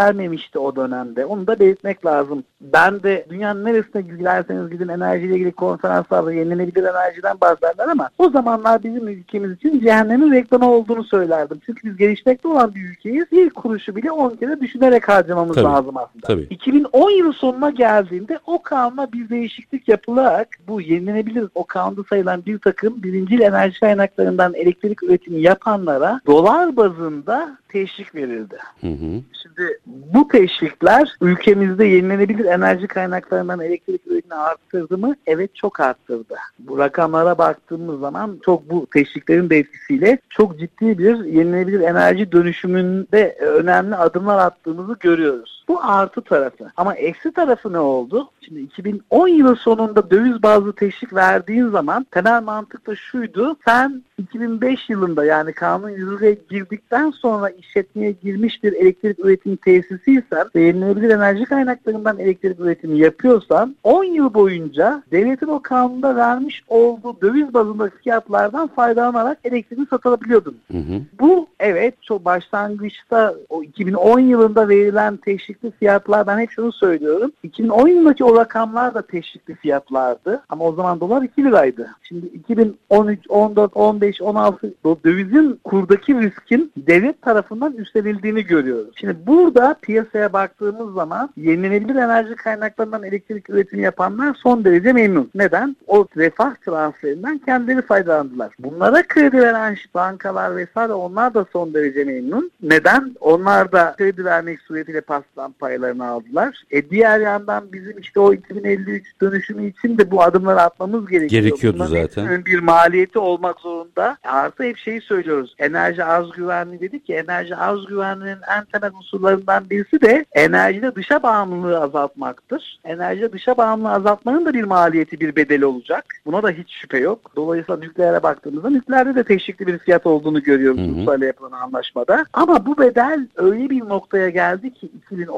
vermemişti o dönemde. Onu da belirtmek lazım. Ben de dünyanın neresine giderseniz gidin enerjiyle ilgili konferanslarda yenilenebilir enerjiden bahsederler ama o zamanlar bizim ülkemiz için cehennemin reklamı olduğunu söylerdim. Çünkü biz gelişmekte olan bir ülkeyiz. Bir kuruşu bile 10 kere düşünerek harcamamız tabii, lazım aslında. Tabii. 2010 yılı sonuna geldiğinde o kanuna bir değişiklik yapılarak bu yenilenebilir o kanunda sayılan bir takım birincil enerji kaynaklarından elektrik üretimi yapan yapanlara dolar bazında teşvik verildi. Hı hı. Şimdi bu teşvikler ülkemizde yenilenebilir enerji kaynaklarından elektrik üretimini arttırdı mı? Evet çok arttırdı. Bu rakamlara baktığımız zaman çok bu teşviklerin de etkisiyle çok ciddi bir yenilenebilir enerji dönüşümünde önemli adımlar attığımızı görüyoruz. Bu artı tarafı. Ama eksi tarafı ne oldu? Şimdi 2010 yılı sonunda döviz bazlı teşvik verdiğin zaman temel mantık da şuydu. Sen 2005 yılında yani kanun yürürlüğe girdikten sonra işletmeye girmiş bir elektrik üretim tesisiysen ve yenilenebilir enerji kaynaklarından elektrik üretimi yapıyorsan 10 yıl boyunca devletin o kanunda vermiş olduğu döviz bazındaki fiyatlardan faydalanarak elektriğini satabiliyordun. Hı hı. Bu evet çok başlangıçta o 2010 yılında verilen teşvikli fiyatlar ben hep şunu söylüyorum. 2010 yılındaki o rakamlar da teşvikli fiyatlardı ama o zaman dolar 2 liraydı. Şimdi 2013, 14, 15, 16 dövizin kurdaki riskin devlet tarafından üstlenildiğini görüyoruz. Şimdi burada piyasaya baktığımız zaman yenilenebilir enerji kaynaklarından elektrik üretimi yapanlar son derece memnun. Neden? O refah transferinden kendileri faydalandılar. Bunlara kredi veren bankalar vesaire onlar da son derece memnun. Neden? Onlar da kredi vermek suretiyle paslan paylarını aldılar. E diğer yandan bizim işte o 2053 dönüşümü için de bu adımları atmamız gerekiyor. Gerekiyordu Bunların zaten. Bir maliyeti olmak zorunda. Artı hep şeyi söylüyoruz. Enerji arz güvenliği dedik ki enerji arz güvenliğinin en temel unsurlarından birisi de enerjide dışa bağımlılığı azaltmaktır. Enerjide dışa bağımlılığı azaltmanın da bir maliyeti, bir bedeli olacak. Buna da hiç şüphe yok. Dolayısıyla nükleere baktığımızda nükleerde de teşvikli bir fiyat olduğunu görüyoruz Rusya'yla yapılan anlaşmada. Ama bu bedel öyle bir noktaya geldi ki 2016,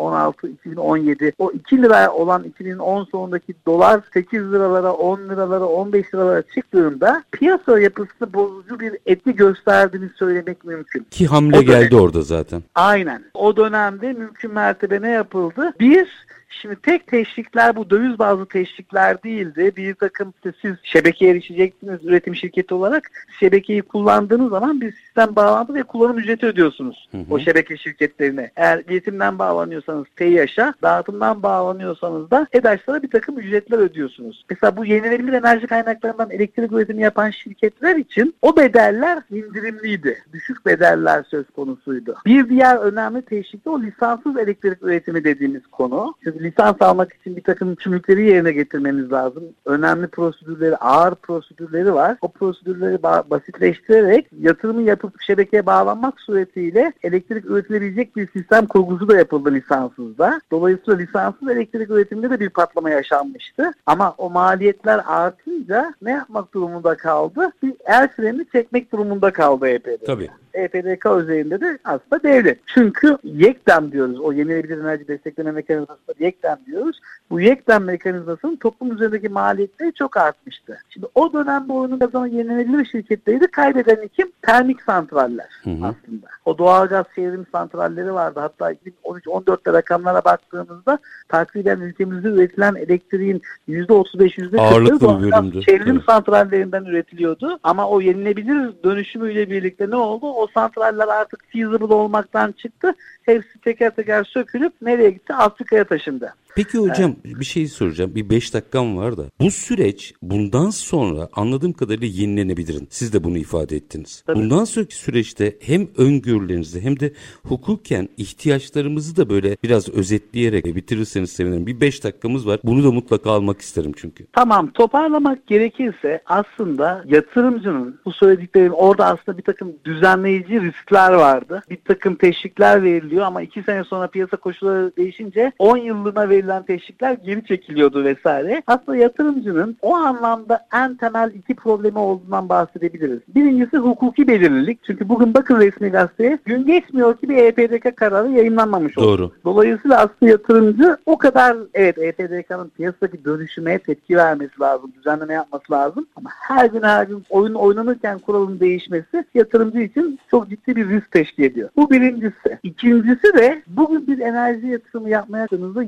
2017 o 2 lira olan 2010 sonundaki dolar 8 liralara, 10 liralara, 15 liralara çıktığında piyasa yapısı bozucu bir etki gösterdiğini söylemek mümkün. Ki hamle o geldi dönem, orada zaten. Aynen. O dönemde mümkün mertebe ne yapıldı? Bir, Şimdi tek teşvikler bu döviz bazlı teşvikler değildi. Bir takım işte siz şebekeye erişeceksiniz üretim şirketi olarak. Şebekeyi kullandığınız zaman bir sistem bağlantı ve kullanım ücreti ödüyorsunuz. Hı hı. O şebeke şirketlerine. Eğer iletimden bağlanıyorsanız TİAŞ'a, dağıtımdan bağlanıyorsanız da EDAŞ'lara bir takım ücretler ödüyorsunuz. Mesela bu yenilenebilir enerji kaynaklarından elektrik üretimi yapan şirketler için o bedeller indirimliydi. Düşük bedeller söz konusuydu. Bir diğer önemli teşvik de o lisanssız elektrik üretimi dediğimiz konu. Çünkü lisans almak için bir takım yükümlülükleri yerine getirmeniz lazım. Önemli prosedürleri, ağır prosedürleri var. O prosedürleri basitleştirerek yatırımı yapıp şebekeye bağlanmak suretiyle elektrik üretilebilecek bir sistem kurgusu da yapıldı lisanssızda. Dolayısıyla lisanssız elektrik üretiminde de bir patlama yaşanmıştı. Ama o maliyetler artınca ne yapmak durumunda kaldı? Bir el freni çekmek durumunda kaldı EPD. Tabii. EPDK üzerinde de aslında devlet. Çünkü YEKDEM diyoruz. O yenilebilir enerji destekleme mekanizmasında YEKDEM diyoruz. Bu YEKDEM mekanizmasının toplum üzerindeki maliyetleri çok artmıştı. Şimdi o dönemde oyunu kazanan yenilebilir şirketleri kaybeden kim? Termik santraller hı hı. aslında. O doğalgaz çevrim santralleri vardı. Hatta 2013-14'te rakamlara baktığımızda takriben ülkemizde üretilen elektriğin %35 %40'ı doğalgaz çevrim evet. santrallerinden üretiliyordu. Ama o yenilebilir dönüşümüyle birlikte ne oldu? O santraller artık feasible olmaktan çıktı. Hepsi teker teker sökülüp nereye gitti? Afrika'ya taşındı. üzerinde. Peki hocam evet. bir şey soracağım. Bir 5 dakikam var da. Bu süreç bundan sonra anladığım kadarıyla yenilenebilirin. Siz de bunu ifade ettiniz. Tabii. Bundan sonraki süreçte hem öngörülerinizi hem de hukuken ihtiyaçlarımızı da böyle biraz özetleyerek bitirirseniz sevinirim. Bir 5 dakikamız var. Bunu da mutlaka almak isterim çünkü. Tamam. Toparlamak gerekirse aslında yatırımcının bu söylediklerim orada aslında bir takım düzenleyici riskler vardı. Bir takım teşvikler veriliyor ama 2 sene sonra piyasa koşulları değişince 10 yıllığına verilen verilen teşvikler geri çekiliyordu vesaire. Aslında yatırımcının o anlamda en temel iki problemi olduğundan bahsedebiliriz. Birincisi hukuki belirlilik. Çünkü bugün bakın resmi gazeteye gün geçmiyor ki bir EPDK kararı yayınlanmamış oldu. Doğru. Dolayısıyla aslında yatırımcı o kadar evet EPDK'nın piyasadaki dönüşüme tepki vermesi lazım, düzenleme yapması lazım. Ama her gün her gün oyun oynanırken kuralın değişmesi yatırımcı için çok ciddi bir risk teşkil ediyor. Bu birincisi. İkincisi de bugün bir enerji yatırımı yapmaya çalıştığınızda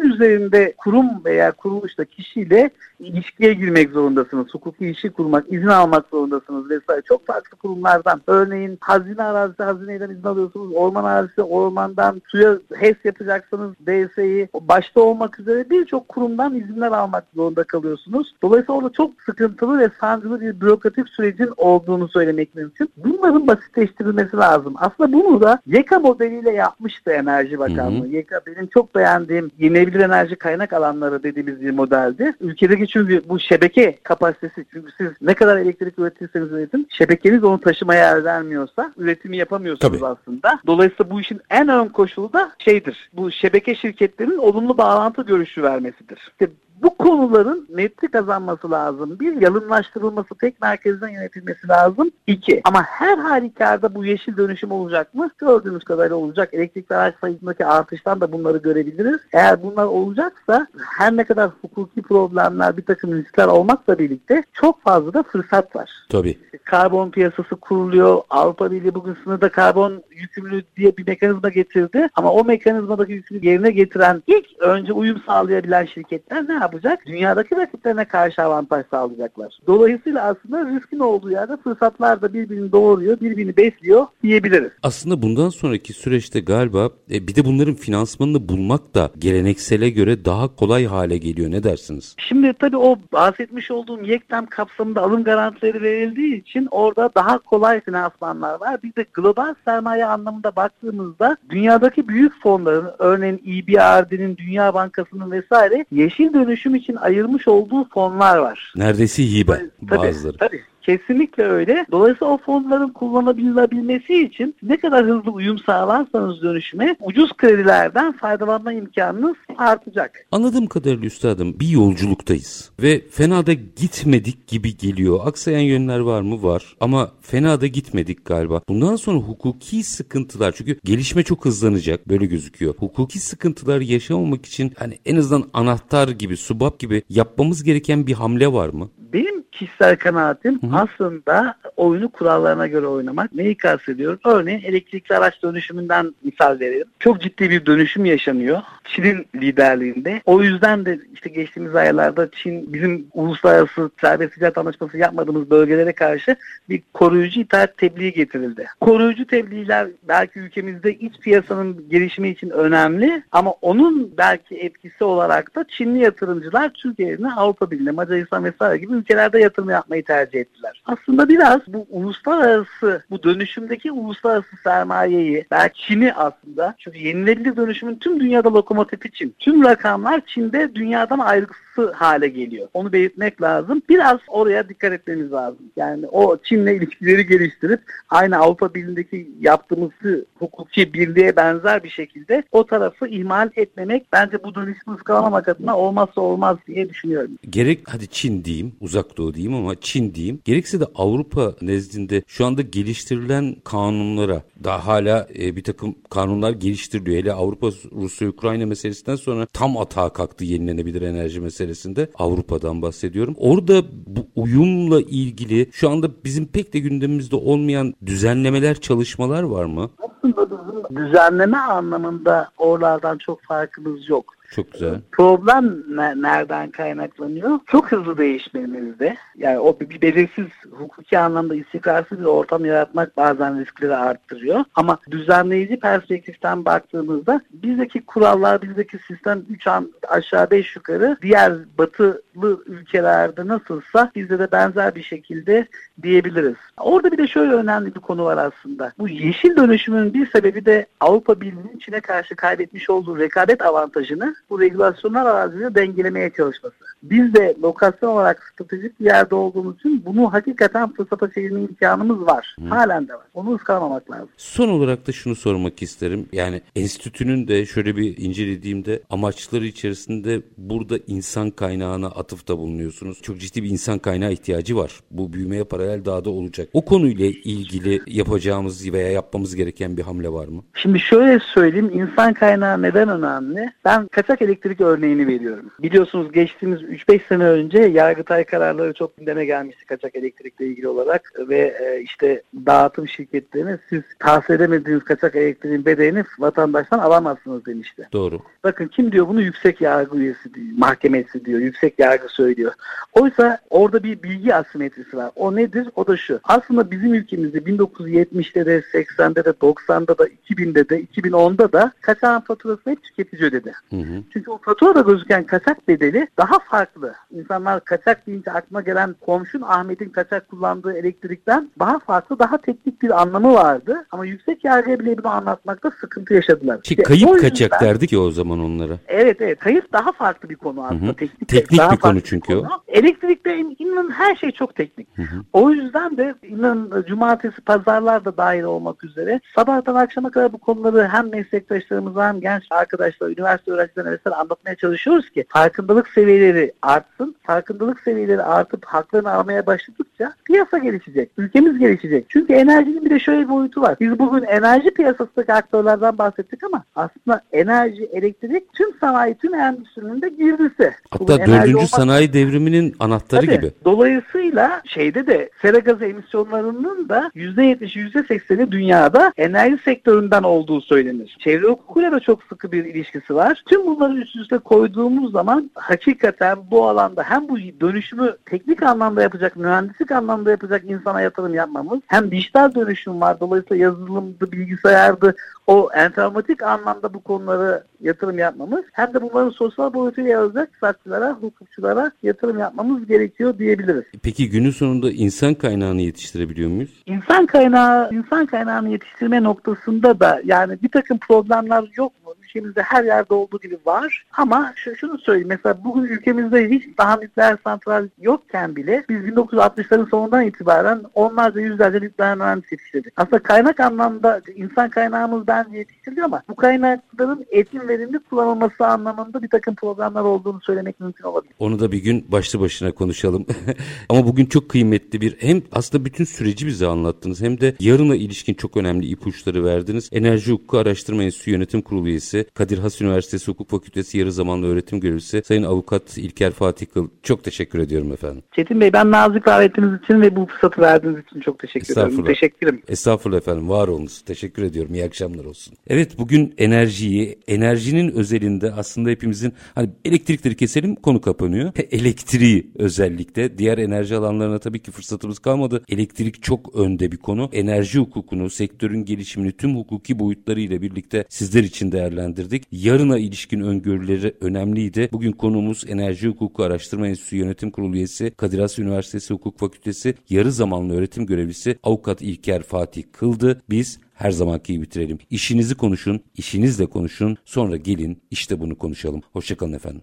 20'nin üzerinde kurum veya kuruluşta kişiyle ilişkiye girmek zorundasınız. Hukuki işi kurmak, izin almak zorundasınız vesaire. Çok farklı kurumlardan. Örneğin hazine arazisi, hazineden izin alıyorsunuz. Orman arazisi, ormandan suya HES yapacaksınız. DS'yi başta olmak üzere birçok kurumdan izinler almak zorunda kalıyorsunuz. Dolayısıyla orada çok sıkıntılı ve sancılı bir bürokratik sürecin olduğunu söylemek mümkün. Bunların basitleştirilmesi lazım. Aslında bunu da YEKA modeliyle yapmıştı Enerji Bakanlığı. Hı hı. YEKA benim çok beğendiğim yenilebilir enerji kaynak alanları dediğimiz bir modeldi. Ülkedeki çünkü bu şebeke kapasitesi çünkü siz ne kadar elektrik üretirseniz üretin şebekeniz onu taşımaya el vermiyorsa üretimi yapamıyorsunuz Tabii. aslında. Dolayısıyla bu işin en ön koşulu da şeydir. Bu şebeke şirketlerinin olumlu bağlantı görüşü vermesidir. İşte bu konuların netli kazanması lazım. Bir, yalınlaştırılması, tek merkezden yönetilmesi lazım. İki, ama her halükarda bu yeşil dönüşüm olacak mı? Gördüğünüz kadarıyla olacak. Elektrikli araç sayısındaki artıştan da bunları görebiliriz. Eğer bunlar olacaksa her ne kadar hukuki problemler, bir takım riskler olmakla birlikte çok fazla da fırsat var. Tabii. Karbon piyasası kuruluyor. Avrupa Birliği bugün sınırda karbon yükümlülüğü diye bir mekanizma getirdi. Ama o mekanizmadaki yükümlülüğü yerine getiren ilk önce uyum sağlayabilen şirketler ne yapacak? Dünyadaki rakiplerine karşı avantaj sağlayacaklar. Dolayısıyla aslında riskin olduğu yerde fırsatlar da birbirini doğuruyor, birbirini besliyor diyebiliriz. Aslında bundan sonraki süreçte galiba e, bir de bunların finansmanını bulmak da geleneksele göre daha kolay hale geliyor. Ne dersiniz? Şimdi tabii o bahsetmiş olduğum YEKTEM kapsamında alım garantileri verildiği için orada daha kolay finansmanlar var. Bir de global sermaye anlamında baktığımızda dünyadaki büyük fonların örneğin EBRD'nin, Dünya Bankası'nın vesaire yeşil dönüşüm için ayırmış olduğu fonlar var. Neredeyse hibe tabii, bazıları. Tabii. Kesinlikle öyle. Dolayısıyla o fonların kullanılabilmesi için ne kadar hızlı uyum sağlarsanız dönüşüme ucuz kredilerden faydalanma imkanınız artacak. Anladığım kadarıyla üstadım bir yolculuktayız ve fena da gitmedik gibi geliyor. Aksayan yönler var mı? Var. Ama fena da gitmedik galiba. Bundan sonra hukuki sıkıntılar çünkü gelişme çok hızlanacak böyle gözüküyor. Hukuki sıkıntılar yaşamamak için hani en azından anahtar gibi, subap gibi yapmamız gereken bir hamle var mı? Benim kişisel kanaatim Hı-hı. aslında oyunu kurallarına göre oynamak. Neyi kastediyorum? Örneğin elektrikli araç dönüşümünden misal verelim. Çok ciddi bir dönüşüm yaşanıyor. Çin'in liderliğinde. O yüzden de işte geçtiğimiz aylarda Çin bizim uluslararası serbest ticaret anlaşması yapmadığımız bölgelere karşı bir koruyucu itaat tebliği getirildi. Koruyucu tebliğler belki ülkemizde iç piyasanın gelişimi için önemli ama onun belki etkisi olarak da Çinli yatırımcılar Türkiye'nin Avrupa Birliği, Macaristan vesaire gibi ülkelerde yatırım yapmayı tercih ettiler. Aslında biraz bu uluslararası, bu dönüşümdeki uluslararası sermayeyi, belki Çin'i aslında, çünkü yenilebilir dönüşümün tüm dünyada lokomotifi Çin. Tüm rakamlar Çin'de dünyadan ayrıksı hale geliyor. Onu belirtmek lazım. Biraz oraya dikkat etmemiz lazım. Yani o Çin'le ilişkileri geliştirip aynı Avrupa Birliği'ndeki yaptığımız hukuki birliğe benzer bir şekilde o tarafı ihmal etmemek bence bu dönüşümü ıskalamamak adına olmazsa olmaz diye düşünüyorum. Gerek hadi Çin diyeyim, uzak doğu diyeyim ama Çin diyeyim. Gerekse de Avrupa nezdinde şu anda geliştirilen kanunlara daha hala e, bir takım kanunlar geliştiriliyor. Hele Avrupa Rusya Ukrayna meselesinden sonra tam atağa kalktı yenilenebilir enerji meselesinde. Avrupa'dan bahsediyorum. Orada bu uyumla ilgili şu anda bizim pek de gündemimizde olmayan düzenlemeler, çalışmalar var mı? Aslında bizim düzenleme anlamında oralardan çok farkımız yok. Çok güzel. Problem ne, nereden kaynaklanıyor? Çok hızlı değişmemizde. Yani o bir belirsiz hukuki anlamda istikrarsız bir ortam yaratmak bazen riskleri arttırıyor. Ama düzenleyici perspektiften baktığımızda bizdeki kurallar, bizdeki sistem 3 an aşağı 5 yukarı diğer batılı ülkelerde nasılsa bizde de benzer bir şekilde diyebiliriz. Orada bir de şöyle önemli bir konu var aslında. Bu yeşil dönüşümün bir sebebi de Avrupa Birliği'nin Çin'e karşı kaybetmiş olduğu rekabet avantajını bu regülasyonlar aracılığıyla dengelemeye çalışması. Biz de lokasyon olarak stratejik bir yerde olduğumuz için bunu hakikaten fırsata çevirme imkanımız var. Hı. Halen de var. Onu ıskalamamak lazım. Son olarak da şunu sormak isterim. Yani enstitünün de şöyle bir incelediğimde amaçları içerisinde burada insan kaynağına atıfta bulunuyorsunuz. Çok ciddi bir insan kaynağı ihtiyacı var. Bu büyümeye paralel daha da olacak. O konuyla ilgili yapacağımız veya yapmamız gereken bir hamle var mı? Şimdi şöyle söyleyeyim. insan kaynağı neden önemli? Ben kaç kaçak elektrik örneğini veriyorum. Biliyorsunuz geçtiğimiz 3-5 sene önce Yargıtay kararları çok gündeme gelmişti kaçak elektrikle ilgili olarak ve e, işte dağıtım şirketlerine siz tahsil edemediğiniz kaçak elektriğin bedelini vatandaştan alamazsınız demişti. Doğru. Bakın kim diyor bunu yüksek yargı üyesi diyor, mahkemesi diyor, yüksek yargı söylüyor. Oysa orada bir bilgi asimetrisi var. O nedir? O da şu. Aslında bizim ülkemizde 1970'te de, 80'de de, 90'da da, 2000'de de, 2010'da da kaçağın faturasını hep tüketici ödedi. Hı hı. Çünkü o faturada gözüken kaçak bedeli daha farklı. İnsanlar kaçak deyince aklına gelen komşun Ahmet'in kaçak kullandığı elektrikten daha farklı, daha teknik bir anlamı vardı. Ama yüksek yargıya bile bunu anlatmakta sıkıntı yaşadılar. Ki kayıp yüzden, kaçak derdik ya o zaman onlara. Evet evet. Kayıp daha farklı bir konu aslında. Hı hı. Teknik, teknik bir konu çünkü konu. o. Elektrikte inanın her şey çok teknik. Hı hı. O yüzden de inanın cumartesi pazarlar da dahil olmak üzere sabahtan akşama kadar bu konuları hem meslektaşlarımıza hem genç arkadaşlar, üniversite öğrencilerine vesaire anlatmaya çalışıyoruz ki farkındalık seviyeleri artsın. Farkındalık seviyeleri artıp haklarını almaya başladıkça piyasa gelişecek. Ülkemiz gelişecek. Çünkü enerjinin bir de şöyle bir boyutu var. Biz bugün enerji piyasasındaki aktörlerden bahsettik ama aslında enerji, elektrik tüm sanayi, tüm endüstrinin de girdisi. Hatta dördüncü olmak... sanayi devriminin anahtarı Tabii, gibi. Dolayısıyla şeyde de sera gazı emisyonlarının da %70'i %80'i dünyada enerji sektöründen olduğu söylenir. Çevre hukukuyla da çok sıkı bir ilişkisi var. Tüm bunları üst üste koyduğumuz zaman hakikaten bu alanda hem bu dönüşümü teknik anlamda yapacak, mühendislik anlamda yapacak insana yatırım yapmamız hem dijital dönüşüm var. Dolayısıyla yazılımdı, bilgisayardı, o enformatik anlamda bu konuları yatırım yapmamız hem de bunların sosyal boyutuyla yazacak iktisatçılara, hukukçulara yatırım yapmamız gerekiyor diyebiliriz. Peki günün sonunda insan kaynağını yetiştirebiliyor muyuz? İnsan kaynağı, insan kaynağını yetiştirme noktasında da yani bir takım problemler yok mu? Ülkemizde her yerde olduğu gibi var. Ama şu, şunu söyleyeyim. Mesela bugün ülkemizde hiç daha nükleer santral yokken bile biz 1960'ların sonundan itibaren onlarca yüzlerce nükleer mühendis yetiştirdik. Aslında kaynak anlamda insan kaynağımız bence yetiştiriliyor ama bu kaynakların etin verimli kullanılması anlamında bir takım programlar olduğunu söylemek mümkün olabilir. Onu da bir gün başlı başına konuşalım. ama bugün çok kıymetli bir hem aslında bütün süreci bize anlattınız hem de yarına ilişkin çok önemli ipuçları verdiniz. Enerji Hukuku Araştırma Enstitüsü Yönetim Kurulu üyesi Kadir Has Üniversitesi Hukuk Fakültesi yarı zamanlı öğretim görevlisi Sayın Avukat İlker Fatih Kıl. Çok teşekkür ediyorum efendim. Çetin Bey ben nazik davetiniz için ve bu fırsatı verdiğiniz için çok teşekkür ederim. Teşekkürüm. Estağfurullah efendim. Var olunuz. Teşekkür ediyorum. İyi akşamlar olsun. Evet bugün enerjiyi, enerjinin özelinde aslında hepimizin hani elektrikleri keselim konu kapanıyor. Elektriği özellikle diğer enerji alanlarına tabii ki fırsatımız kalmadı. Elektrik çok önde bir konu. Enerji hukukunu, sektörün gelişimini tüm hukuki boyutlarıyla birlikte sizler için değerlendirdik değerlendirdik. Yarına ilişkin öngörüleri önemliydi. Bugün konuğumuz Enerji Hukuku Araştırma Enstitüsü Yönetim Kurulu üyesi Kadir Has Üniversitesi Hukuk Fakültesi yarı zamanlı öğretim görevlisi Avukat İlker Fatih Kıldı. Biz her zamanki gibi bitirelim. İşinizi konuşun, işinizle konuşun, sonra gelin işte bunu konuşalım. Hoşçakalın efendim.